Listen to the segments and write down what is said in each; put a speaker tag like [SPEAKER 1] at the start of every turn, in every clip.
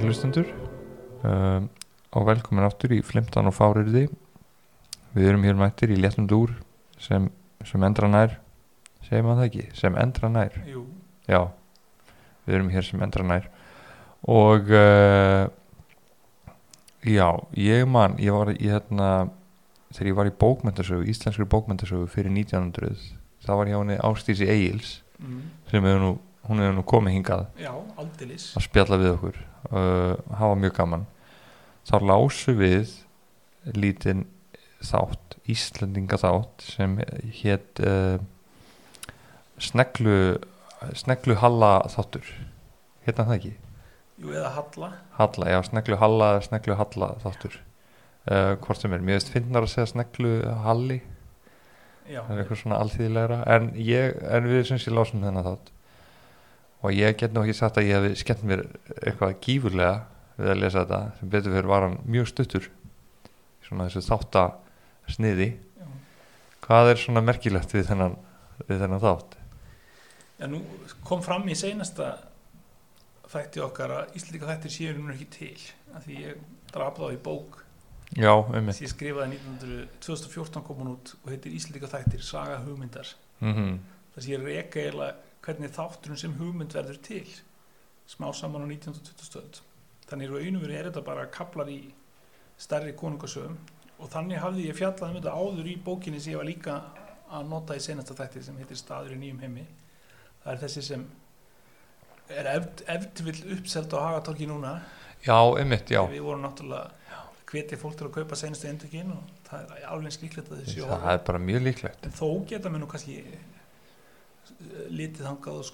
[SPEAKER 1] kæri hlustundur um, og velkomin aftur í Flimtan og Fáriði Við erum hér mættir í léttum dúr sem, sem endra nær. Segir maður það ekki, sem endra nær.
[SPEAKER 2] Jú,
[SPEAKER 1] Já, við erum hér sem endra nær. Og uh, já, ég man ég var í hérna þegar ég var í bókmyndasögu, íslenskri bókmyndasögu fyrir 1900 þá var ég á henni Ástísi Egils
[SPEAKER 2] mm.
[SPEAKER 1] sem hefur nú, hún hefur nú komið hingað
[SPEAKER 2] já,
[SPEAKER 1] að spjalla við okkur. Uh, hafa mjög gaman. Þá lásu við lítinn þátt Íslendinga þátt sem hétt uh, sneglu sneglu Halla þáttur. Hérna það ekki?
[SPEAKER 2] Jú, eða Halla.
[SPEAKER 1] Halla, já, sneglu Halla sneglu Halla þáttur. Uh, hvort sem er, mér veist finnar að segja sneglu Halli.
[SPEAKER 2] Já,
[SPEAKER 1] það er eitthvað svona alþýðilegra en, ég, en við syns ég lásum þennan þátt og ég get nú ekki sagt að ég hefði skemmt mér eitthvað gífurlega við að lesa þetta sem betur fyrir var hann mjög stuttur svona þessu þátta sniði
[SPEAKER 2] já.
[SPEAKER 1] hvað er svona merkilegt við þennan, við þennan þátt?
[SPEAKER 2] Já, nú kom fram í seinasta þætti okkar að Íslandika þættir séu nú ekki til af því ég draf þá í bók.
[SPEAKER 1] Já, um
[SPEAKER 2] sem ég skrifaði 1900, 2014 kom hún út og heitir Íslandika þættir Saga hugmyndar.
[SPEAKER 1] Mm
[SPEAKER 2] þess að ég reka eiginlega hvernig þátturinn sem hugmynd verður til smá saman á 1920 stöð þannig að einu verið er þetta bara kaplar í stærri konungasögum og þannig hafði ég fjallað um þetta áður í bókinni sem ég var líka að nota í senasta þætti sem heitir Staður í nýjum heimi. Það er þessi sem er eft, eftir vill uppselt á Hagatorki núna.
[SPEAKER 1] Já, einmitt, já.
[SPEAKER 2] Við vorum náttúrulega hvetið fólk til að kaupa senastu endurkinn og það er alveg sklíklegt að þessi
[SPEAKER 1] það er bara mjög líklegt.
[SPEAKER 2] Þó geta mér nú kannski litið þangað og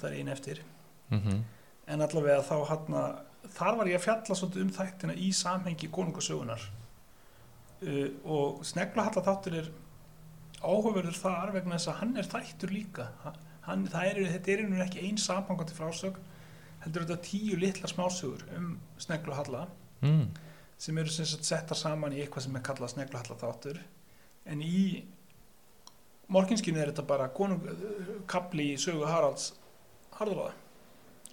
[SPEAKER 2] það er einn eftir.
[SPEAKER 1] Mm
[SPEAKER 2] en allavega þá hann þar var ég að fjalla svolítið um þættina í samhengi konungasögunar uh, og Sneglahalla þáttur er áhugaverður þar vegna þess að hann er þættur líka. Hann, er, þetta er einhvern ekki einn samhangandi frásögn heldur þetta tíu litla smásögur um Sneglahalla
[SPEAKER 1] mm.
[SPEAKER 2] sem eru sem sagt settar saman í eitthvað sem er kallað Sneglahalla þáttur en í morginskinu er þetta bara kapli í sögu Haralds Harðurláða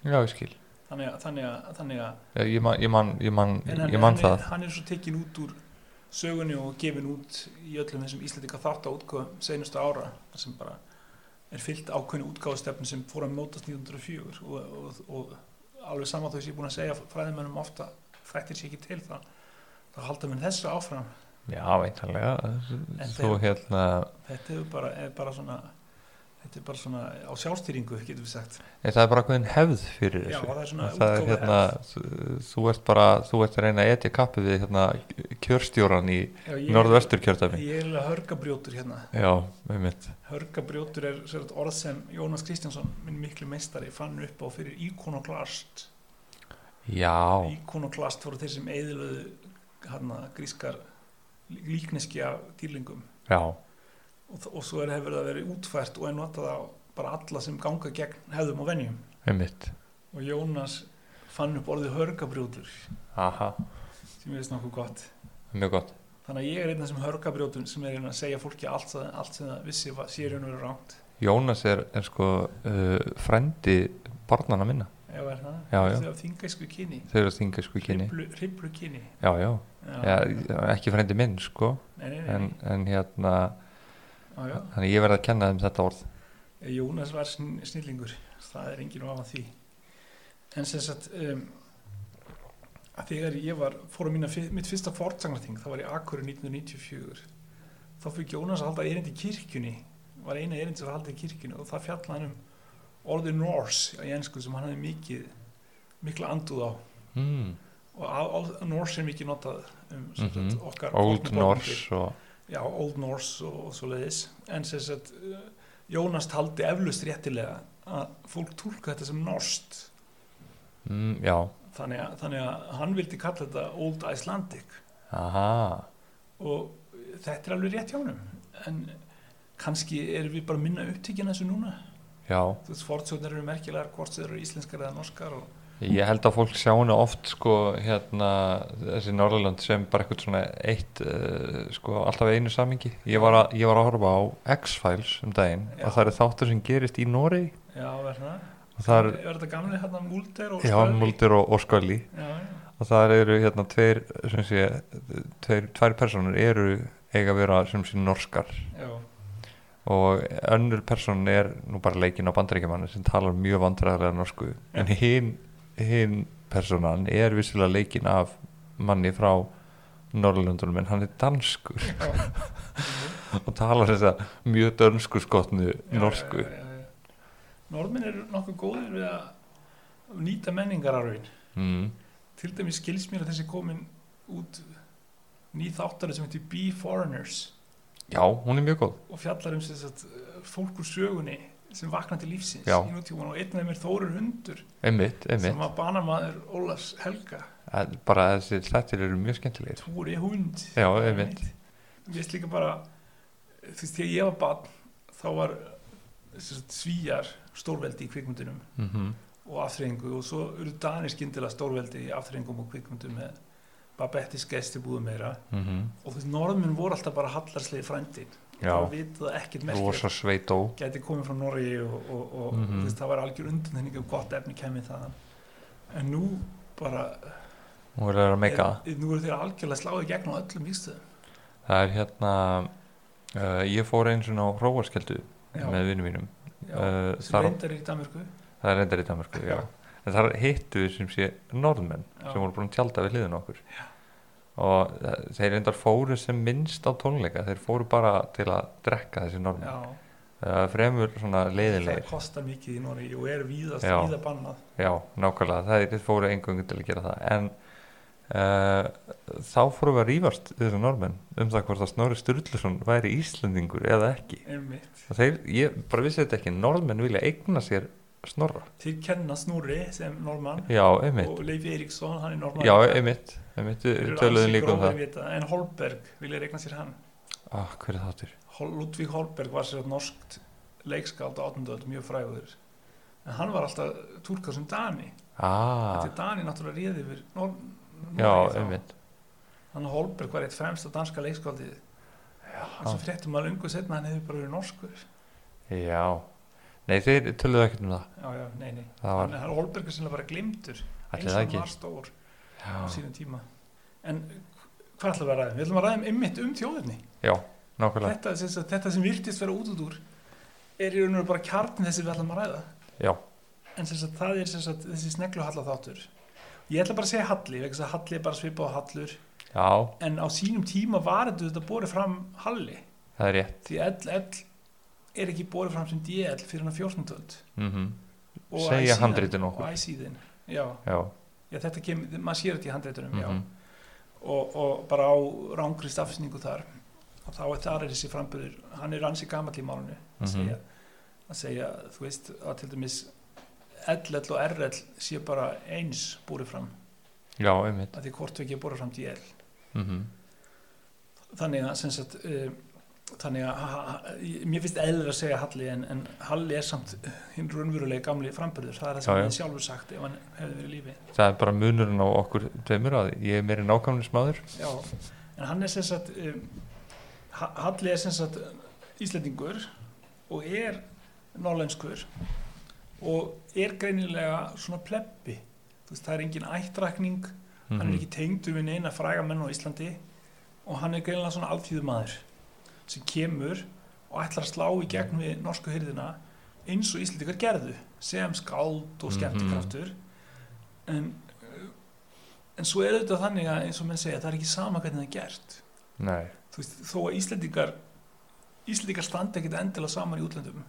[SPEAKER 1] já, ég skil.
[SPEAKER 2] Þannig að, þannig að, þannig að
[SPEAKER 1] já, ég man, ég man, ég man,
[SPEAKER 2] hann,
[SPEAKER 1] ég man
[SPEAKER 2] hann,
[SPEAKER 1] það.
[SPEAKER 2] er, hann er svo tekin út úr sögunni og gefin út í öllum þessum Íslandika þátt á útgáðum senustu ára sem bara er fyllt ákveðni útgáðustefni sem fór að mótast 1904 og, og, og alveg saman þau sem ég er búin að segja fræðimennum ofta þættir sér ekki til það þá halda mér þessu áfram
[SPEAKER 1] já, veintalega
[SPEAKER 2] En
[SPEAKER 1] þú hérna
[SPEAKER 2] þetta er bara, er bara svona þetta er bara svona á sjálfstýringu getur við sagt.
[SPEAKER 1] Nei, það er bara hvernig hefð fyrir
[SPEAKER 2] Já,
[SPEAKER 1] þessu.
[SPEAKER 2] það er
[SPEAKER 1] það er hérna þú, ert bara, þú ert að reyna að etja kappi við hérna kjörstjóran í norðvestur kjördæmi
[SPEAKER 2] ég er alveg hörgabrjótur hérna.
[SPEAKER 1] Já,
[SPEAKER 2] Hörgabrjótur er sagt, orð sem Jónas Kristjánsson, minn miklu meistari, fann upp á fyrir íkonoklast.
[SPEAKER 1] já,
[SPEAKER 2] Íkonoklast voru þeir sem eðilöðu hérna grískar líkneskja dýrlingum
[SPEAKER 1] já,
[SPEAKER 2] og, og svo er hefur það verið útfært og er notað á bara alla sem ganga gegn hefðum og venjum.
[SPEAKER 1] með mitt
[SPEAKER 2] Og Jónas fann upp orðið hörgabrjótur
[SPEAKER 1] aha,
[SPEAKER 2] sem ég veist nokkuð gott.
[SPEAKER 1] mjög gott
[SPEAKER 2] Þannig að ég er einn af þessum hörgabrjótum sem er að reyna að segja fólki allt, allt sem það vissi sér og verið ránt.
[SPEAKER 1] Jónas er, er sko uh, frendi barnana minna
[SPEAKER 2] Það? Þingæsku kynni.
[SPEAKER 1] þau eru að þinga kynni
[SPEAKER 2] Hriflu, hriflu kynni.
[SPEAKER 1] já, já,
[SPEAKER 2] Já,
[SPEAKER 1] ekki frendi minn sko.
[SPEAKER 2] Nei, nei, nei.
[SPEAKER 1] en, en hérna þannig ég verð að kenna þeim þetta orð.
[SPEAKER 2] Jónas var sn snillingur. Það er enginn ofan því. En sem sagt um, að þegar ég var fór að mína, mitt fyrsta fortsagnarting þá var ég Akkur 1994 þá fyrir Jónas að halda erindi í kirkjunni. Var eina erindi sem var haldið í kirkjunni og það fjalla hann um orðið Norse í ennsku sem hann hefði mikið mikla anduð á.
[SPEAKER 1] Mm.
[SPEAKER 2] og Norse er mikið notað um sagt,
[SPEAKER 1] Mhm.
[SPEAKER 2] okkar
[SPEAKER 1] Old. Norse og
[SPEAKER 2] já, Old Norse og, og svo leiðis en sem sagt uh, Jónas taldi eflust réttilega að fólk tólka þetta sem norskt.
[SPEAKER 1] Mm,
[SPEAKER 2] þannig að, þannig að hann vildi kalla þetta Old Icelandic.
[SPEAKER 1] Aha.
[SPEAKER 2] Og þetta er alveg rétt hjá honum. En kannski erum við bara minna upptíkin þessu núna veist, fortsjóðnir eru merkilegar hvort þau eru íslenskar eða norskar og
[SPEAKER 1] Ég held að fólk sjá hana oft sko hérna þessi Norðurland sem bara eitthvað svona eitt uh, sko alltaf einu samingi ég var, að, ég var að horfa á X-Files um daginn
[SPEAKER 2] Já.
[SPEAKER 1] og það er þáttur sem gerist í Noregi.
[SPEAKER 2] Já, er það.
[SPEAKER 1] Er,
[SPEAKER 2] þetta gamli hérna Múlder og
[SPEAKER 1] já,
[SPEAKER 2] Skögli?
[SPEAKER 1] Mulder og, og Scully.
[SPEAKER 2] Já, já,
[SPEAKER 1] og það eru hérna tveir sem sé, tveir, tvær personur eru eiga að vera sem sé norskar.
[SPEAKER 2] Já,
[SPEAKER 1] og önnur person er nú bara leikinn á bandaríkjumanni sem talar mjög vandræðarlega norsku. En hinn hin personan er vissilega leikinn af manni frá Norrlundunum en hann er danskur.
[SPEAKER 2] Já.
[SPEAKER 1] og talar þess að mjög dönsku skotnu norsku.
[SPEAKER 2] já, já. Norðmenn eru nokkuð góðir við að nýta menningararfin
[SPEAKER 1] mm.
[SPEAKER 2] til dæmis skils mér að þessi komin út ný þáttari sem heitir Be Foreigners
[SPEAKER 1] já, hún er mjög góð.
[SPEAKER 2] Og fjallar um sagt, fólk úr sögunni sem vakna til lífsins
[SPEAKER 1] Já.
[SPEAKER 2] í nútíman og einn af er Þórur Hundur
[SPEAKER 1] einmitt, einmitt.
[SPEAKER 2] sem var banamaður Ólafs Helga.
[SPEAKER 1] En bara þessi þettir eru mjög skemmtilegir.
[SPEAKER 2] Tóri Hund.
[SPEAKER 1] Já, einmitt.
[SPEAKER 2] Mér finnst líka bara þú veist, þegar ég var barn þá var sagt, svíjar stórveldi í kvikmyndunum
[SPEAKER 1] mm
[SPEAKER 2] og afþreyingu. Og svo eru Danir skyndilega stórveldi í afþreyingum og kvikmyndum með Babettis gesti búið meira
[SPEAKER 1] -hmm.
[SPEAKER 2] og þú veist, norðmenn voru alltaf bara hallarslegi frændin
[SPEAKER 1] Já.
[SPEAKER 2] það vitað ekkert
[SPEAKER 1] sveitó
[SPEAKER 2] gæti komið frá Noregi og, og, og
[SPEAKER 1] Mhm.
[SPEAKER 2] þú veist, það var algjör undanþenning um gott efni kemið það en nú bara
[SPEAKER 1] það
[SPEAKER 2] er, nú eru þeir algjörlega sláði gegn á öllum víkstöðum
[SPEAKER 1] það er hérna uh, ég fór eins og á hróarskeldu
[SPEAKER 2] Já.
[SPEAKER 1] með vinnum mínum
[SPEAKER 2] já,
[SPEAKER 1] uh, þar,
[SPEAKER 2] reyndar er í Danmörku
[SPEAKER 1] það er reyndar í Danmarku já. En þar hittu við sem sé norðmenn
[SPEAKER 2] Já.
[SPEAKER 1] sem voru búin að tjálta við hliðin okkur. Já. og uh, þeir reyndar fóru sem minnst á tónleika þeir fóru bara til að drekka þessi norðmenn. Uh, fremur svona
[SPEAKER 2] það
[SPEAKER 1] leiðinleir
[SPEAKER 2] kostar mikið í Noregi og er víðast
[SPEAKER 1] Já.
[SPEAKER 2] víða bannað.
[SPEAKER 1] Já, nákvæmlega, það er fóru engungu til að gera það. En uh, þá fórum við að rífast þessu normenn um það hvort að Snorri Sturluson væri Íslendingur eða ekki. Þeir, ég bara vissi þetta ekki. Normenn vilja eigna sér Snorra.
[SPEAKER 2] Þeir kenna Snúri sem normann
[SPEAKER 1] Já, einmitt,
[SPEAKER 2] og Leif Eriksson, hann er normann
[SPEAKER 1] já, einmitt, einmitt töluðum líka um það.
[SPEAKER 2] þetta, en Holberg vilja regna sér hann?
[SPEAKER 1] Ah, Hver er þáttur?
[SPEAKER 2] Hol- Ludvig Holberg var sér norskt leikskáld á 18. öld, mjög frægur. En hann var alltaf túrkað sem Dani.
[SPEAKER 1] Ah,
[SPEAKER 2] þetta er Dani náttúrulega réði yfir Nor
[SPEAKER 1] já, einmitt.
[SPEAKER 2] Hann Holberg var eitt fremsta danska leikskáldið. En svo fréttum að lungu setna hann hefur bara verið norskur.
[SPEAKER 1] Já, nei þeir töluðu ekkert um það.
[SPEAKER 2] Já, já, nei, nei.
[SPEAKER 1] Það var,
[SPEAKER 2] hann, hann Holberg er sannlega bara glimtur eins og hann var stór á sínum tíma. En hvað ætlum við að ræða? Við ætlum að ræða um einmitt um þjóðirni
[SPEAKER 1] já nákvæmlega.
[SPEAKER 2] Þetta, sem, sagt, þetta sem virtist vera út út úr er í raun og bara kjarnin þessi við ætlum að ræða.
[SPEAKER 1] Já,
[SPEAKER 2] en sem sagt, það er sem sagt, þessi snegluhalla þáttur ég ætla bara að segja halli vegna þess að halli er bara svipað á hallur.
[SPEAKER 1] Já,
[SPEAKER 2] en á sínum tíma var þetta borið fram halli.
[SPEAKER 1] Það er rétt.
[SPEAKER 2] Því L, L er ekki borið fram sem DL fyrir hann að 14. öld.
[SPEAKER 1] Mm
[SPEAKER 2] Og
[SPEAKER 1] Segja
[SPEAKER 2] æ síðan-
[SPEAKER 1] handritin okkur.
[SPEAKER 2] og æsíðin já,
[SPEAKER 1] Já,
[SPEAKER 2] já, þetta kemur, maður sér þetta í handritunum já.
[SPEAKER 1] Mhm,
[SPEAKER 2] og, og bara á rángri stafsningu þar og þá er er þessi framburður hann er ansi gamall í málunni að
[SPEAKER 1] Mhm.
[SPEAKER 2] segja, að segja þú veist að til dæmis LL og RL sé bara eins búrið fram.
[SPEAKER 1] Já, einmitt.
[SPEAKER 2] Að því hvort við ekki búrið fram DL
[SPEAKER 1] mm
[SPEAKER 2] þannig að sem sagt uh, þannig að mér finnst eðlir að segja Halli en, en Halli er samt hinn raunverulega gamli framburður. Það er það sem
[SPEAKER 1] Já, já.
[SPEAKER 2] hefði sjálfur sagt ef hann hefði verið lífi.
[SPEAKER 1] Það er bara munurinn á okkur tveimur að ég er meiri nákvæmnismadur
[SPEAKER 2] Já, en hann er sem sagt um, Ha- Halli er sem sagt Íslendingur og er nálenskur og er greinilega svona plebbi. Þú veist, það er engin ættrakning hann er
[SPEAKER 1] Mhm.
[SPEAKER 2] ekki tengdur við neina fræga menn á Íslandi og hann er greinilega svona alþýðu maður sem kemur og ætlar að slá í gegn við norsku hyrðina eins og Íslandikar gerðu sem skáld og
[SPEAKER 1] Mhm.
[SPEAKER 2] skemmtikraftur. En en svo er þetta þannig að eins og menn segja það er ekki sama hvernig það er gert.
[SPEAKER 1] Nei,
[SPEAKER 2] þú veist, þó að Íslendingar Íslendingar standa ekkit endilega saman í útlöndum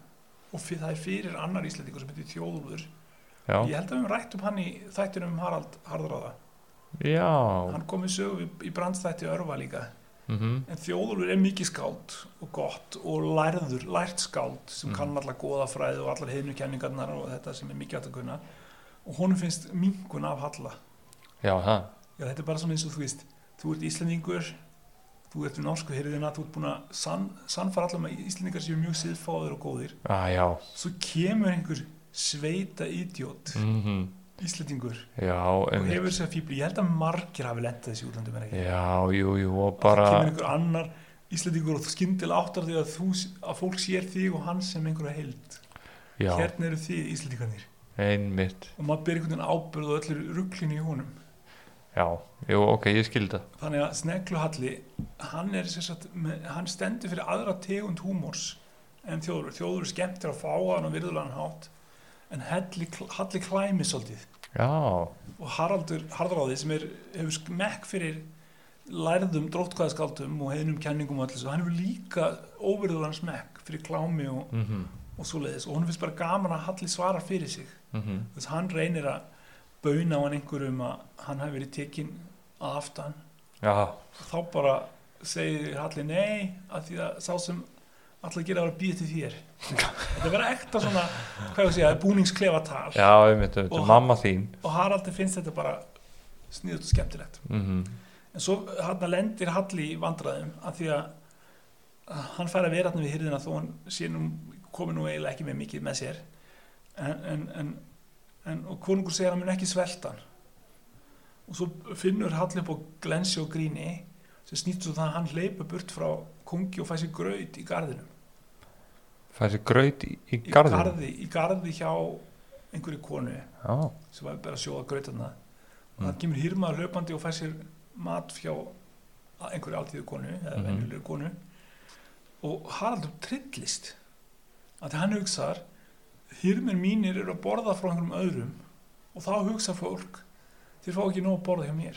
[SPEAKER 2] og það er fyrir annar Íslendingur sem heitir Þjóðúlfur.
[SPEAKER 1] Já,
[SPEAKER 2] ég held að við höfum rætt um hann í þættinum um Harald Harðráða
[SPEAKER 1] já.
[SPEAKER 2] Hann kom í sögu í, í brandstætti örfa líka
[SPEAKER 1] mhm,
[SPEAKER 2] en Þjóðúlfur er mikið skáld og gott og lærður, lært skáld sem
[SPEAKER 1] Mhm.
[SPEAKER 2] kann allar goðafræði og allar heiðnukenningarnar og þetta sem er mikið átt að kunna. Og honum finnst mingun af Halla.
[SPEAKER 1] Já,
[SPEAKER 2] Já, þetta er bara svona eins og þú veist, þú ert Íslendingur, þú ert við norsku hyrðina, þú ert búin að sann, sannfara allar með Íslendingar séu mjög siðfáður og góðir.
[SPEAKER 1] ah,
[SPEAKER 2] Svo kemur einhver sveita idiot,
[SPEAKER 1] mhm,
[SPEAKER 2] Íslendingur,
[SPEAKER 1] já,
[SPEAKER 2] og hefur þess að fíbli. Ég held að margir hafi lendið þessi útlandum en ekki.
[SPEAKER 1] Já, jú, jú, og
[SPEAKER 2] Og
[SPEAKER 1] bara
[SPEAKER 2] það kemur einhver annar Íslendingur og þú skyndilega áttar því að, þú, að fólk sér þig og hann sem einhverja heild.
[SPEAKER 1] Já,
[SPEAKER 2] Hérna eru þið Íslendingarnir.
[SPEAKER 1] einmitt
[SPEAKER 2] og maður byrja einhvern veginn ábyrð og öllir rugglinu í honum
[SPEAKER 1] já, jú, ok, ég skildi það
[SPEAKER 2] þannig að Snegluhalli hann, hann stendur fyrir aðra tegund húmors en þjóður þjóður er skemmtir að fá hann og virðulegan hátt en Halli, Halli klæmi svolítið.
[SPEAKER 1] Já,
[SPEAKER 2] og Haraldur Harðráði sem er, hefur smekk fyrir lærðum dróttkvæðaskáldum og heiðnum kenningum og allir svo, hann hefur líka óvirðulegan smekk fyrir klámi og,
[SPEAKER 1] mhm,
[SPEAKER 2] og svoleiðis. Og hann finnst bara gaman að Halli svarar fyrir sig.
[SPEAKER 1] Mhm.
[SPEAKER 2] Þess að hann reynir að bauna á hann einhverjum að hann hafi verið tekinn að aftan.
[SPEAKER 1] Já,
[SPEAKER 2] og þá bara segir Halli nei að því að sá sem alltaf gera að vera býð til þér. Þetta verður ekta svona hvað ég að segja, búningsklefa tal.
[SPEAKER 1] Já, einmitt, einmitt,
[SPEAKER 2] Og-
[SPEAKER 1] mamma þín.
[SPEAKER 2] Og Haraldi finnst þetta bara sniðut og skemmtilegt.
[SPEAKER 1] Mhm,
[SPEAKER 2] en svo hann lendir Halli í vandræðum að því að að hann fær að vera hann við hyrðina þó hann sé nú komið nú eiginlega ekki með mikið með sér. En, en, en, en og konungur segir að hann mun ekki svelta og svo finnur Halli upp á glensi og gríni sem snýtt svo það að hann hleypa burt frá kongi og fæ sér graut í garðinum.
[SPEAKER 1] Fæði sér graut í, í
[SPEAKER 2] í
[SPEAKER 1] garðinu
[SPEAKER 2] garði, í garði hjá einhverju konu
[SPEAKER 1] já,
[SPEAKER 2] sem var bara að sjóða grautarna og
[SPEAKER 1] Mm.
[SPEAKER 2] það kemur hýrmaður hlaupandi og fær sér mat hjá einhverju altíðu konu eða
[SPEAKER 1] Mhm.
[SPEAKER 2] venjulegur konu. Og Haraldur trillist. Að hann hugsar hýrmir mínir eru að borða frá einhverjum öðrum. Og þá hugsa fólk þeir fá ekki nóg að borða hjá mér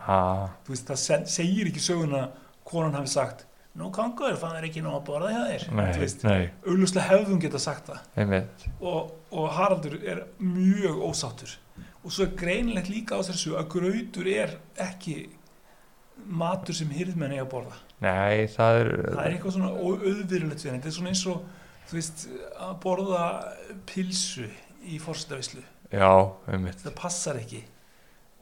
[SPEAKER 1] ah,
[SPEAKER 2] veist það segir ekki söguna konan hafi sagt nú kongur fann þeir ekki nóg að borða hjá þér. Augljóslega hefðum geta sagt það. Og, og Haraldur er mjög ósáttur. Og svo er greinilegt líka á þessu að grautur er ekki matur sem hyrðmenn eiga að borða.
[SPEAKER 1] Nei, það er,
[SPEAKER 2] það er eitthvað svona auðvirulegt þetta er svona eins og veist, að borða pilsu í forstavislu
[SPEAKER 1] já, einmitt.
[SPEAKER 2] Það passar ekki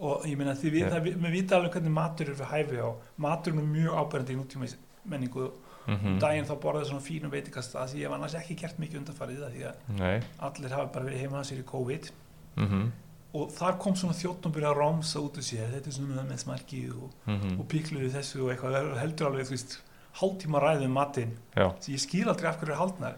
[SPEAKER 2] og ég meina því við,
[SPEAKER 1] Já.
[SPEAKER 2] það, við vita alveg hvernig matur er við hæfi á. Maturinn er mjög ábærandi í nútíma menningu
[SPEAKER 1] mhm,
[SPEAKER 2] daginn þá borðaði svona fínum veitikasta því ég hef annars ekki gert mikið undanfarið það því að
[SPEAKER 1] nei.
[SPEAKER 2] allir hafa bara verið heima sér í COVID.
[SPEAKER 1] Mhm,
[SPEAKER 2] og þar kom svona þjóttn og byrja að rámsa út úr sér. Þetta er svona með smarkið og,
[SPEAKER 1] mhm,
[SPEAKER 2] og píklur í þessu og eitthvað. Og heldur alveg, þú veist, hálftíma ræðum um matinn. Sem ég skil aldrei af hverju er haldnar.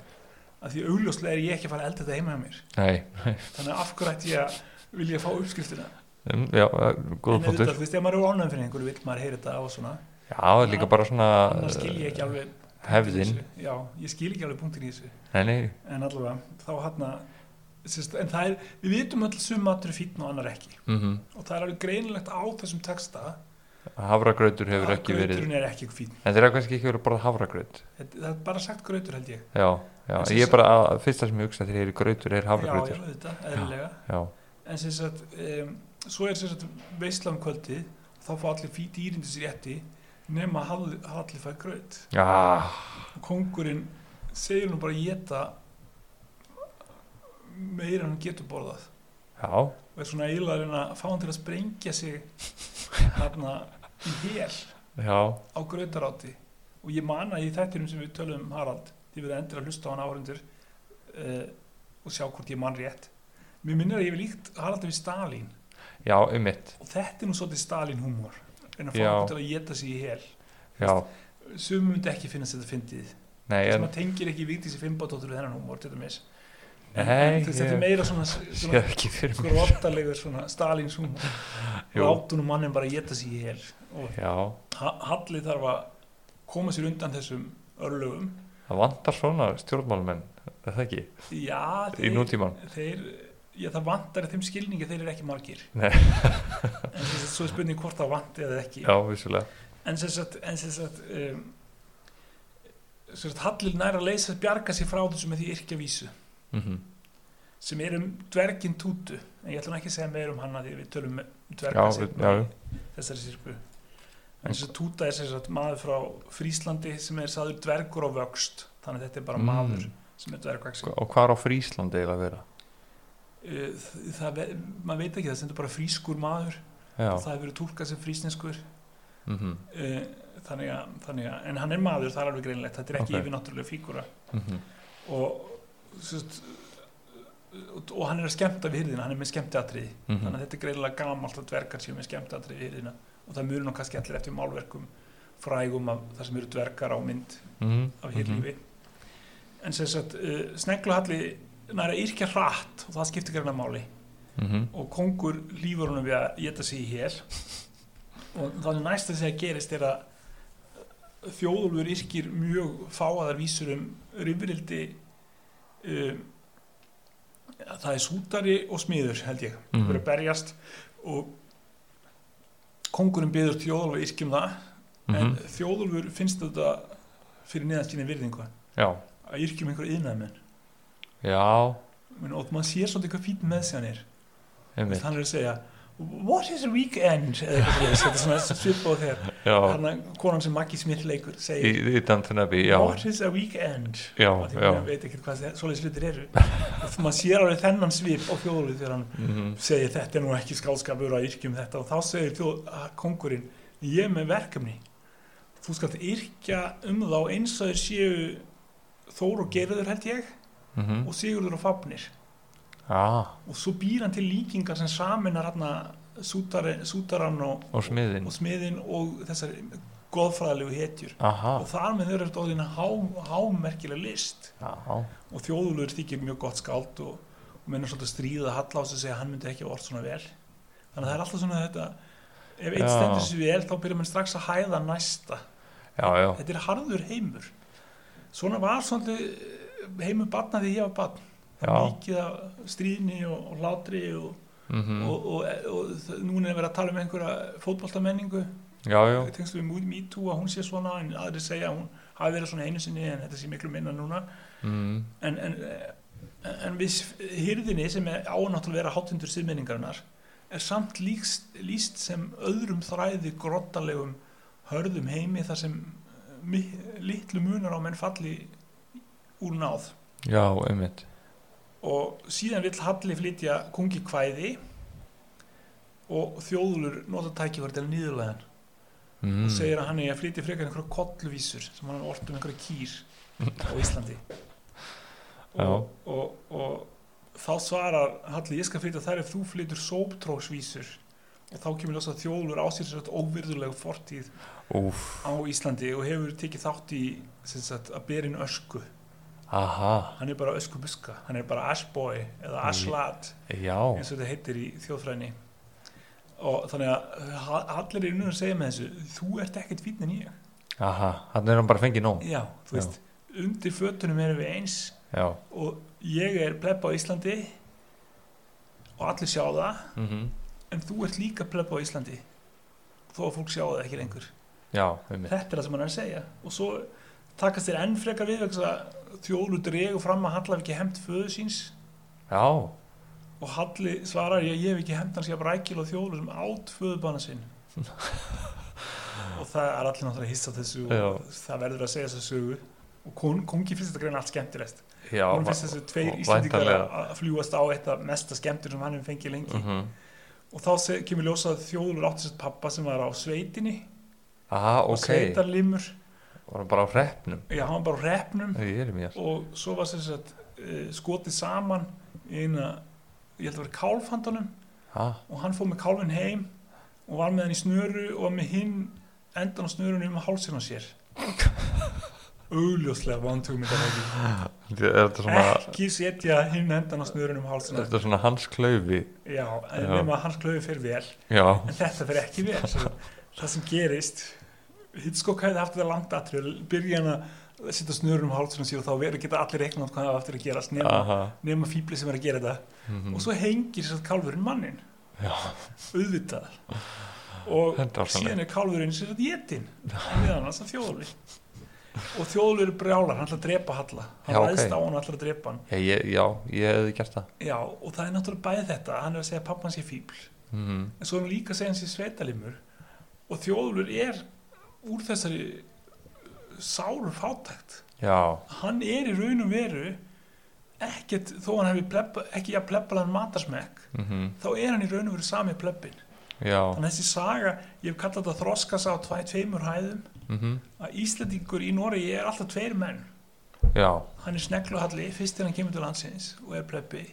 [SPEAKER 2] Að því augljóslega er ég ekki að fara að elda þetta heima hjá mér.
[SPEAKER 1] Nei,
[SPEAKER 2] þannig að af hverju ætti ég að vilja fá uppskriftina
[SPEAKER 1] um, já, eh, góða
[SPEAKER 2] en
[SPEAKER 1] punktur.
[SPEAKER 2] auðvitað, þú veist, ef maður er ánægum fyrir einhverju vill maður heyra þetta og svona.
[SPEAKER 1] Já, það líka bara svona
[SPEAKER 2] annars skil ég ekki alveg punktinn í
[SPEAKER 1] hefðin.
[SPEAKER 2] já, ég skil ekki alveg punktin í þessu.
[SPEAKER 1] Nei, nei,
[SPEAKER 2] en allavega, þá hann en það er, við vitum öll sum matur er fítn og annar ekki.
[SPEAKER 1] Mhm.
[SPEAKER 2] Og það er alveg greinilegt á þessum texta
[SPEAKER 1] havragrautur hefur ekki verið
[SPEAKER 2] grauturinn er ekki fítn
[SPEAKER 1] en þeir eru kannski ekki verið havragraut
[SPEAKER 2] Þetta- það er bara sagt grautur held ég.
[SPEAKER 1] Já, já,
[SPEAKER 2] En
[SPEAKER 1] ég er bara fyrsta sem ég hugsa þegar ég er grautur er
[SPEAKER 2] já, já,
[SPEAKER 1] havragrautur
[SPEAKER 2] þetta, eðlilega
[SPEAKER 1] já,
[SPEAKER 2] en sem sagt, um, svo er sem sagt veislam kvöldið, þá fá allir fí dýrindi sér rétti nema Halli, Halli fær
[SPEAKER 1] já,
[SPEAKER 2] og kongurinn segir nú bara geta meira en hann getur borðað.
[SPEAKER 1] Já,
[SPEAKER 2] og er svona eiginlega að reyna að fá hann til að sprengja sig hérna í hel
[SPEAKER 1] já,
[SPEAKER 2] á grautaráti. Og ég man að í þættinum sem við tölum um Harald þið verða endur að hlusta á hann áhörundur uh, og sjá hvort ég man rétt mér minnir að ég hef líkt Harald við Stalin
[SPEAKER 1] já, um mitt
[SPEAKER 2] og þetta er nú svolítið Stalin humor en að hann til að geta sig í hel. Sumum myndi ekki finnast þetta fyndið.
[SPEAKER 1] En
[SPEAKER 2] að tengir ekki Vigdísi Finnbátóttur við þennan humor til dæmis.
[SPEAKER 1] Nei,
[SPEAKER 2] en, þetta er meira svona, svona svona Stalins humor
[SPEAKER 1] Jú.
[SPEAKER 2] látunum mannin bara geta sig í hel. Og Ha- Halli þarf að koma sér undan þessum örlögum.
[SPEAKER 1] Það vantar svona stjórnmálumenn er það ekki,
[SPEAKER 2] já,
[SPEAKER 1] í
[SPEAKER 2] þeir,
[SPEAKER 1] nútíman
[SPEAKER 2] þeir já, það vantar þeim skilningi þeir eru ekki margir. En sem sagt, svo er spurning hvort það vanti eða ekki.
[SPEAKER 1] Já, vissulega.
[SPEAKER 2] En sem sagt um, Hallil nær að leysa bjarga sér frá þessu með því yrkja vísu
[SPEAKER 1] mhm,
[SPEAKER 2] sem er um dvergin Tútu. En ég ætlum ekki að segja meir um hana því við tölum um dverga í þessari sirpu en þess að Túta er sagt maður frá Fríslandi sem er saður dvergur á vöxt. Þannig að þetta er bara
[SPEAKER 1] Mm.
[SPEAKER 2] maður sem er dvergvaxin
[SPEAKER 1] og hvað er á Fríslandi eiginlega að vera
[SPEAKER 2] það, ve- maður veit ekki það stendur bara frískur maður. Það hefur verið túlkað sem frísneskur.
[SPEAKER 1] Mhm,
[SPEAKER 2] uh, þannig, að, þannig að en hann er maður, það er alveg greinlegt þetta er ekki
[SPEAKER 1] Ok.
[SPEAKER 2] okay. yfirnáttúrulega fígura
[SPEAKER 1] mhm,
[SPEAKER 2] og sérst, og hann er að skemmta við hyrðina, hann er með skemmtiatriði. Þannig
[SPEAKER 1] mhm,
[SPEAKER 2] að þetta er greinlega gamalt að dvergar séu með skemmtiatriði við hyrðina og það mjög nú kannski allir eftir málverkum frægum af það sem eru dvergar á mynd
[SPEAKER 1] mhm,
[SPEAKER 2] af hýrlífi en sem sagt uh, Snegluhalli næra yrkja hratt og það skiptir græna máli.
[SPEAKER 1] Mhm,
[SPEAKER 2] og kongur lífur honum við að geta sig í hér og þannig næsta sem það gerist er að þjóðulfur yrkir mjög fáaðar vísur um rifrildi um, það er sútari og smiður held ég, það
[SPEAKER 1] Mhm.
[SPEAKER 2] verður að berjast og kongurinn byður þjóðulfur yrkjum það. En
[SPEAKER 1] mhm,
[SPEAKER 2] þjóðulfur finnst þetta fyrir neðan sína virðingu.
[SPEAKER 1] Já,
[SPEAKER 2] að yrkjum einhver yðnaðmenn
[SPEAKER 1] já,
[SPEAKER 2] og maður sér svolítið hvað fín með hann er.
[SPEAKER 1] Einmitt,
[SPEAKER 2] hann er að segja what is a weekend? Eitthvað þetta er svona svip og þegar
[SPEAKER 1] já,
[SPEAKER 2] hann að konan sem Maggie Smith leikur segir
[SPEAKER 1] Abbey,
[SPEAKER 2] what is a weekend?
[SPEAKER 1] Já,
[SPEAKER 2] og maður veit ekkert hvað svoleiðis hlutir eru. Og maður sér alveg þennan svip á þjóðlið þegar hann
[SPEAKER 1] mhm,
[SPEAKER 2] segir þetta er nú ekki skálskapur að yrkjum þetta. Og þá segir þjóð, að kongurinn ég er með verkefni. Þú skalt yrkja um þá eins og þeir séu Þór og Gerður held ég
[SPEAKER 1] mhm,
[SPEAKER 2] og Sigurður og Fafnir
[SPEAKER 1] ah,
[SPEAKER 2] og svo býr hann til líkingar sem saminar hann sútari, sútaran og,
[SPEAKER 1] og
[SPEAKER 2] og smiðin og þessar goðfræðilegu hetjur.
[SPEAKER 1] Aha,
[SPEAKER 2] og þar með þau eru þetta orðin há, hámerkilega list.
[SPEAKER 1] Já,
[SPEAKER 2] og þjóðulur þykir mjög gott skáld og, og minnur svolítið stríða að halla á sig að segja hann myndi ekki orð svona vel. Þannig að það er alltaf svona þetta ef eitt stendur sér vel þá byrjar mann strax að hæða næsta.
[SPEAKER 1] Já, já,
[SPEAKER 2] þetta er harður heimur. Svona var svolítið heimur barna því ég var barn.
[SPEAKER 1] Já.
[SPEAKER 2] mikið af stríðni og, og hlátri og,
[SPEAKER 1] mhm,
[SPEAKER 2] og, og, og, núna er verið að tala um einhverja
[SPEAKER 1] já,
[SPEAKER 2] tengslu við MeToo að hún sé svona en aðri segja að hún hafi verið svona einu sinni en þetta sé miklu minna núna.
[SPEAKER 1] Mhm,
[SPEAKER 2] en, en, en við hyrðinni sem er ánáttúrulega að vera hátundur síðmenningarinnar er samt líkst, líst sem öðrum þræði grottalegum hörðum heimi þar sem litlu munar á menn falli úr náð.
[SPEAKER 1] Já, einmitt,
[SPEAKER 2] og síðan vill Halli flytja kungi kvæði og þjóðulur nota tækifæri til nýðulegan
[SPEAKER 1] mhm,
[SPEAKER 2] og segir að hann er að flytja frekar einhverja kollvísur sem hann orðið um einhverja kýr á Íslandi.
[SPEAKER 1] Já.
[SPEAKER 2] og, og, og þá svarar Halli ég skal flytja þær ef þú flytur sóptróksvísur og þá kemur ljósa að þjóðlur á sér sér óvirðulega fortíð
[SPEAKER 1] úf,
[SPEAKER 2] á Íslandi og hefur tekið þátt í sagt, að berin ösku
[SPEAKER 1] aha,
[SPEAKER 2] hann er bara öskubuska, hann er bara ashboy eða ashlat
[SPEAKER 1] já,
[SPEAKER 2] eins og þetta heitir í þjóðfræðinni. Og þannig að allir eru nú að segja með þessu þú ert ekkert fínn en ég.
[SPEAKER 1] Aha, hann er hann bara fengið nóg,
[SPEAKER 2] já, þú veist, undir fötunum erum við eins.
[SPEAKER 1] Já,
[SPEAKER 2] og ég er plebba á Íslandi og allir sjá það.
[SPEAKER 1] Mhm,
[SPEAKER 2] en þú ert líka plebba á Íslandi þó að fólk sjá það ekki lengur. Þetta er það sem hann er að segja. Og svo takast þér enn frekar við þjóðlu dregu fram að Halla hef ekki hefnt föðu síns.
[SPEAKER 1] Já,
[SPEAKER 2] og Halli svarar ég, ég hef ekki hefnt hans ég að rækil og þjóðlu sem átt föðubanna sinn. Og það er allir náttúrulega hissa á þessu
[SPEAKER 1] Já.
[SPEAKER 2] og það verður að segja þessu sögu. Og kon, kongi finnst þetta greina allt skemmtilegt.
[SPEAKER 1] Já,
[SPEAKER 2] hún finnst þessu tveir
[SPEAKER 1] og
[SPEAKER 2] íslendingar að fljúast á eitt af mesta skemmtir sem hann hefur fengið lengi.
[SPEAKER 1] Mhm,
[SPEAKER 2] og þá kemur ljósað að þjóðlur átti sér pappa sem var á sveitinni.
[SPEAKER 1] Aha,
[SPEAKER 2] og
[SPEAKER 1] ok,
[SPEAKER 2] sveitarlimur
[SPEAKER 1] var hann bara á hreppnum,
[SPEAKER 2] já, hann var bara á
[SPEAKER 1] er mér,
[SPEAKER 2] og svo var sér sagt, uh, skotið saman í eina, ég held að vera kálfhandunum
[SPEAKER 1] ah,
[SPEAKER 2] og hann fóð með kálfin heim og var með hann í snöru og var með hinn endan á snörunum um hálsinn á sér. Augljóslega vantökum þetta ekki
[SPEAKER 1] er svona,
[SPEAKER 2] ekki setja hinn endan á snörunum um hálsinn á
[SPEAKER 1] er þetta svona hans klaufi,
[SPEAKER 2] já, en
[SPEAKER 1] Já.
[SPEAKER 2] nema að hans klöfi fyrir vel.
[SPEAKER 1] Já,
[SPEAKER 2] en þetta fyrir ekki vel það sem gerist Hitchcock hefði haft þetta langt atrið byrja hann að setja snörunum um sér og þá verður geta allir reiknað hvað það aftur að gerast nema, nema fíbli sem er að gera þetta.
[SPEAKER 1] Mhm,
[SPEAKER 2] og svo hengir sér kálfurinn mannin
[SPEAKER 1] já,
[SPEAKER 2] auðvitað. Og síðan er kálfurinn sér að jétin meðan hans að þjóðli og þjóðli eru brjálar, hann ætlar að drepa Halla. Hann
[SPEAKER 1] Já, ok.
[SPEAKER 2] ræðst á hann og ætlar að drepa hann.
[SPEAKER 1] Já, ég, já, ég hefði gert það,
[SPEAKER 2] já, og það er náttúrulega bæði þetta hann er að segja pappan sé fíbl
[SPEAKER 1] mhm,
[SPEAKER 2] en svo er hann líka að segja hann sé sveitalimur. Og þjóðlur er úr þessari sáru fátækt.
[SPEAKER 1] Já,
[SPEAKER 2] hann er í raun og veru ekkert, þó hann hefði plebba, ekki að plebbalan matarsmekk
[SPEAKER 1] mhm,
[SPEAKER 2] þá er hann í raun og veru sami plebbin þannig að þessi saga, ég hef kallað þetta þroskasa á tvæ, tveimur hæðum.
[SPEAKER 1] Mhm,
[SPEAKER 2] að Íslandingur í Noregi er alltaf tveir menn.
[SPEAKER 1] Já,
[SPEAKER 2] hann er snegluhalli fyrst þegar hann kemur til landsins og er plebbi.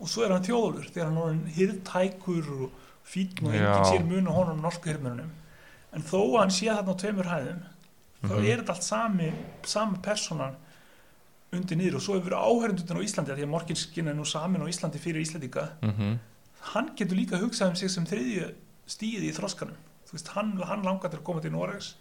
[SPEAKER 2] Og svo er hann þjóðlur þegar hann er orðinn hirðtækur og fínn og enginn sér mun á honum norsku hirðmörunum en þó að hann sé þarna á tveimur hæðum þá
[SPEAKER 1] mhm,
[SPEAKER 2] er þetta allt sami sama personan undir niður. Og svo hefur áhærundundin á Íslandi því að Morkinskin er nú samin á Íslandi fyrir Íslandika
[SPEAKER 1] mm
[SPEAKER 2] hann getur líka hugsað um sig sem þriðju stíði í þroskanum. Þú veist, hann, hann langar til að koma til Noregs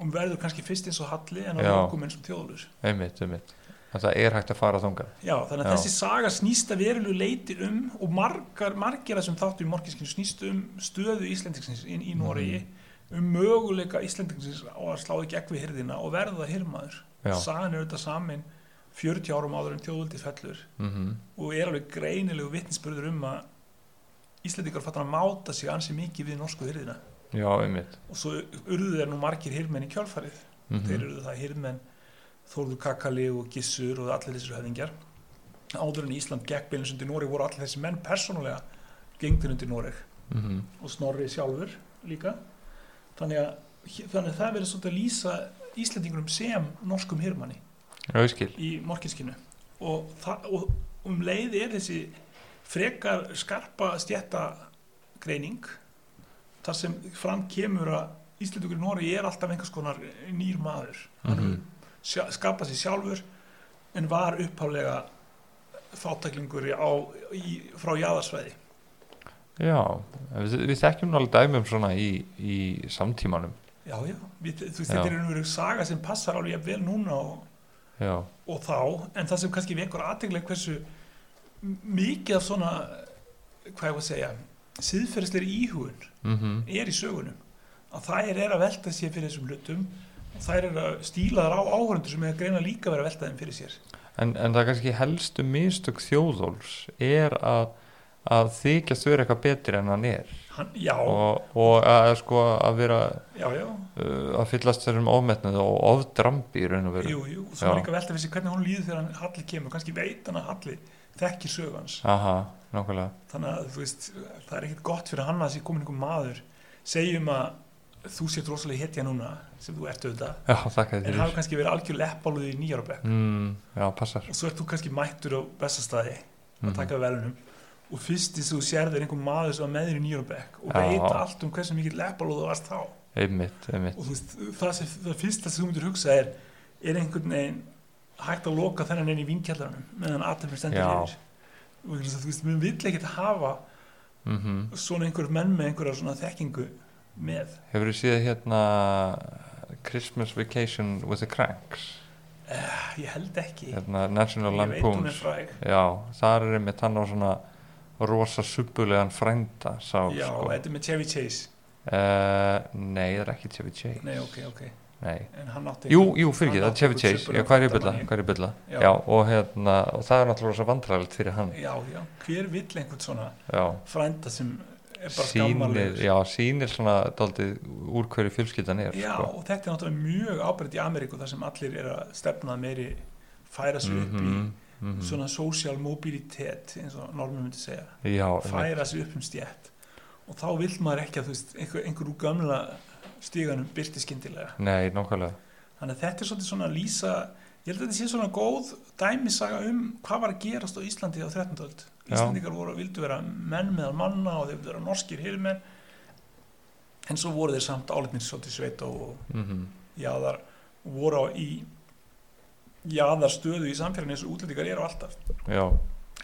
[SPEAKER 2] og verður kannski fyrst eins og Halli en á
[SPEAKER 1] Já.
[SPEAKER 2] lókum eins og þjóðlur
[SPEAKER 1] einmitt, einmitt. Það er hægt að fara þangað.
[SPEAKER 2] Já, þannig að
[SPEAKER 1] Já.
[SPEAKER 2] þessi saga snýst að verulegu leiti um og margar, margir að sem þáttu í Morkinskinu snýst um stöðu Íslendingsins inn í Noregi um möguleika Íslendingsins á að slá í gegn við hirðina og verða hirmaður sagan er auðvitað samin 40 árum áður en þjóðvöldi fellur
[SPEAKER 1] mm
[SPEAKER 2] og er alveg greinilegu vitnisspurður um að Íslendingar fattar að máta sig ansi mikið við norsku hirðina.
[SPEAKER 1] Já, einmitt.
[SPEAKER 2] Og svo urðu þeir nú margir hirmenn í kjálfarið
[SPEAKER 1] mm
[SPEAKER 2] þeir eru það hirmenn Þórður Kakali og Gissur og allir þessir höfðingjar. Áður en Ísland gekk beinins undir Noreg voru allir þessi menn persónulega gengdir undir Noreg.
[SPEAKER 1] -hmm.
[SPEAKER 2] og Snorri sjálfur líka þannig að, þannig að það verður svolítið að lýsa Íslendingurum sem norskum hirmanni
[SPEAKER 1] já, ég skil.
[SPEAKER 2] í morkinskinu og, og um leið er þessi frekar skarpa stjættagreining þar sem fram kemur að Íslandingur í Noregi er alltaf einhvers konar nýr maður. Hefur sjá- skapað sér sjálfur en var upphálega fátæklingur á, í, frá jáðarsvæði
[SPEAKER 1] já, við, við þekkjum alveg dæmum svona í, í samtímanum.
[SPEAKER 2] Já, já, við, þú veist, þetta er einhverju saga sem passar alveg vel núna og, og þá, en það sem kannski vekur aðteglega hversu mikið af svona hvað ég var að segja síðferðisleiri íhugun
[SPEAKER 1] mm
[SPEAKER 2] er í sögunum. Að þær er að velta sér fyrir þessum hlutum og þær er að stíla þar á áhörundur sem er að greina líka að vera að velta þeim fyrir sér.
[SPEAKER 1] En, en það kannski helstu mistök þjóðóls er að, að þykjast vera eitthvað betri en hann er.
[SPEAKER 2] Hann,
[SPEAKER 1] og, og að sko að vera
[SPEAKER 2] já, já,
[SPEAKER 1] uh, að fyllast þessum ofmetnað og ofdrambi í raun og veru.
[SPEAKER 2] Jú, jú
[SPEAKER 1] Já.
[SPEAKER 2] er líka velta fyrir sér hvernig hún líður þegar hann Halli kemur. Kannski veit hann að Halli þekkir sögans
[SPEAKER 1] aha,
[SPEAKER 2] þannig að þú veist, það er ekkert gott fyrir hann að sé komin einhver maður. Segjum að þú sétt rosalega hetja núna sem þú ert auðvitað.
[SPEAKER 1] Já,
[SPEAKER 2] en
[SPEAKER 1] fyrir.
[SPEAKER 2] kannski verið algjör leppáluð í nýjarabæk
[SPEAKER 1] mm,
[SPEAKER 2] og svo ert þú kannski mættur á bestastæði að
[SPEAKER 1] Mhm.
[SPEAKER 2] taka við velunum og fyrst þess að þú sérð er einhver maður sem var með þér í nýjarabæk og veit allt um hversu mikið leppáluð þú varst þá.
[SPEAKER 1] Einmitt, einmitt.
[SPEAKER 2] Og þú veist, það, sem, það fyrsta sem þú myndir hugsa er er einhvern veginn hægt að loka þennan einn í vinkjallarunum meðan aðtöfnir stendur
[SPEAKER 1] Já.
[SPEAKER 2] yfir? Og þú veist, mér vill ekkert hafa
[SPEAKER 1] mm
[SPEAKER 2] svona einhver menn með einhverja svona þekkingu með.
[SPEAKER 1] Hefur þú séð hérna Christmas Vacation with the Cranks?
[SPEAKER 2] Uh, ég held ekki.
[SPEAKER 1] Hérna National
[SPEAKER 2] ég er
[SPEAKER 1] Lampoons. já, þar er einmitt hann á svona rosa subbulegan frænda sá
[SPEAKER 2] já,
[SPEAKER 1] sko.
[SPEAKER 2] þetta er með Chevy Chase.
[SPEAKER 1] Uh, nei, það er ekki Chevy Chase.
[SPEAKER 2] Nei, ok, ok,
[SPEAKER 1] Nei. Jú, jú, fyrir ekki, það er Chevy Chase. Já, hvað er ég bylla, og hérna, og það er náttúrulega svo vandræðilegt fyrir hann.
[SPEAKER 2] Já, já, hver vill einhvern svona
[SPEAKER 1] já,
[SPEAKER 2] frænda sem er bara
[SPEAKER 1] sýnir,
[SPEAKER 2] skammarlegur
[SPEAKER 1] já, sýnir svona daldið úr hverju fjölskyldan er
[SPEAKER 2] Já,
[SPEAKER 1] sko.
[SPEAKER 2] og þetta er náttúrulega mjög ábyrgð í Ameríku þar sem allir er að stefna að meiri færa sig upp í
[SPEAKER 1] Mhm, mhm.
[SPEAKER 2] svona social mobilitet eins og normi myndi segja.
[SPEAKER 1] Já,
[SPEAKER 2] færa sig upp um stjætt og þá vill maður ekki að þú veist einhver, einhver úr gamla stíganum byrti skyndilega.
[SPEAKER 1] Nei, nákvæmlega.
[SPEAKER 2] Þannig að þetta er svolítið svona að lýsa ég held að þetta sé svona góð dæmisaga um hvað var að gerast á Íslandi á 13. öld.
[SPEAKER 1] Já.
[SPEAKER 2] Íslandingar voru, vildu vera menn meðal manna og þeir vildu vera norskir hirmenn en svo voru þeir samt álitnir svolítið sveit og
[SPEAKER 1] mm
[SPEAKER 2] jaðar og voru á í jaðar stöðu í samfélaginu eins og útlendingar eru alltaf.
[SPEAKER 1] Já,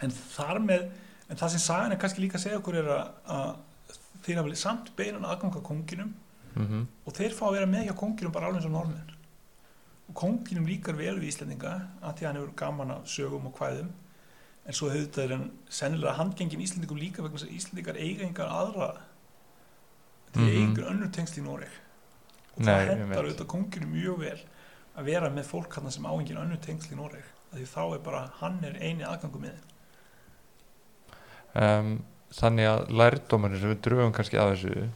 [SPEAKER 2] en þar með en það sem sagan er kannski líka að segja okkur er að, að þeir hafa samt beinan aðganga konginum
[SPEAKER 1] mm
[SPEAKER 2] og þeir fá að vera með hjá konginum bara alveg eins og normin og konginum líkar vel við Íslendinga að því að hann hefur gaman af sögum og kvæðum en svo hefur þetta er hann sennilega handgengin Íslendingum líka vegna þess að Íslendingar eiga engar aðra þeir
[SPEAKER 1] Mhm.
[SPEAKER 2] eiga engar önnur tengsl í Noreg og
[SPEAKER 1] Nei,
[SPEAKER 2] það hendar auðvitað konginum mjög vel að vera með fólk hann sem á engin önnur tengsl í Noreg því þá er bara, hann er eini aðgangu með
[SPEAKER 1] um, þannig að lærdómanir sem við drögum kannski að þessu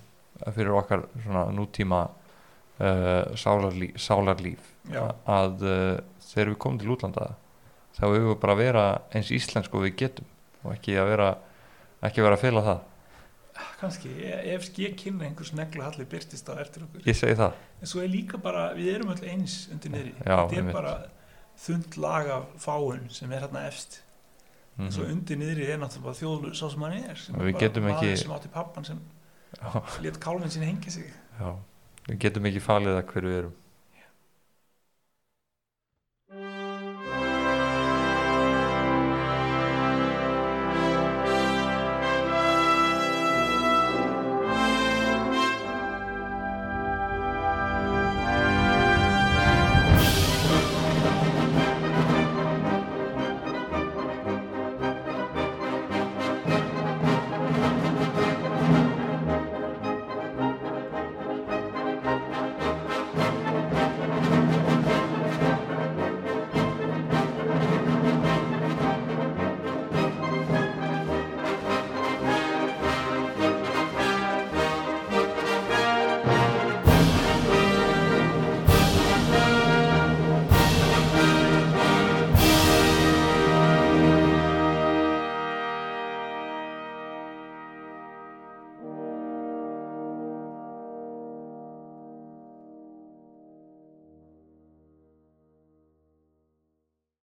[SPEAKER 1] að fyrir okkar svona nútíma uh, sálarlíf, sálarlíf að uh, þegar við komum til útlanda þá hefur við bara að vera eins íslensku og við getum og ekki að vera ekki vera að fela það
[SPEAKER 2] kannski, ef ég kynna einhver sneglu halli byrtist á eftir okkur.
[SPEAKER 1] Ég segi það.
[SPEAKER 2] En svo er líka bara, við erum öll eins undir niðri, þetta er bara þund lag af fáun sem er hérna efst.
[SPEAKER 1] Mm
[SPEAKER 2] svo undir niðri er náttúrulega þjóðlur sá sem hann er sem
[SPEAKER 1] Og
[SPEAKER 2] er
[SPEAKER 1] við
[SPEAKER 2] bara maður
[SPEAKER 1] ekki-
[SPEAKER 2] sem átti pappan sem let kálfin sín hengja sig.
[SPEAKER 1] Já. við getum ekki falið það hver við erum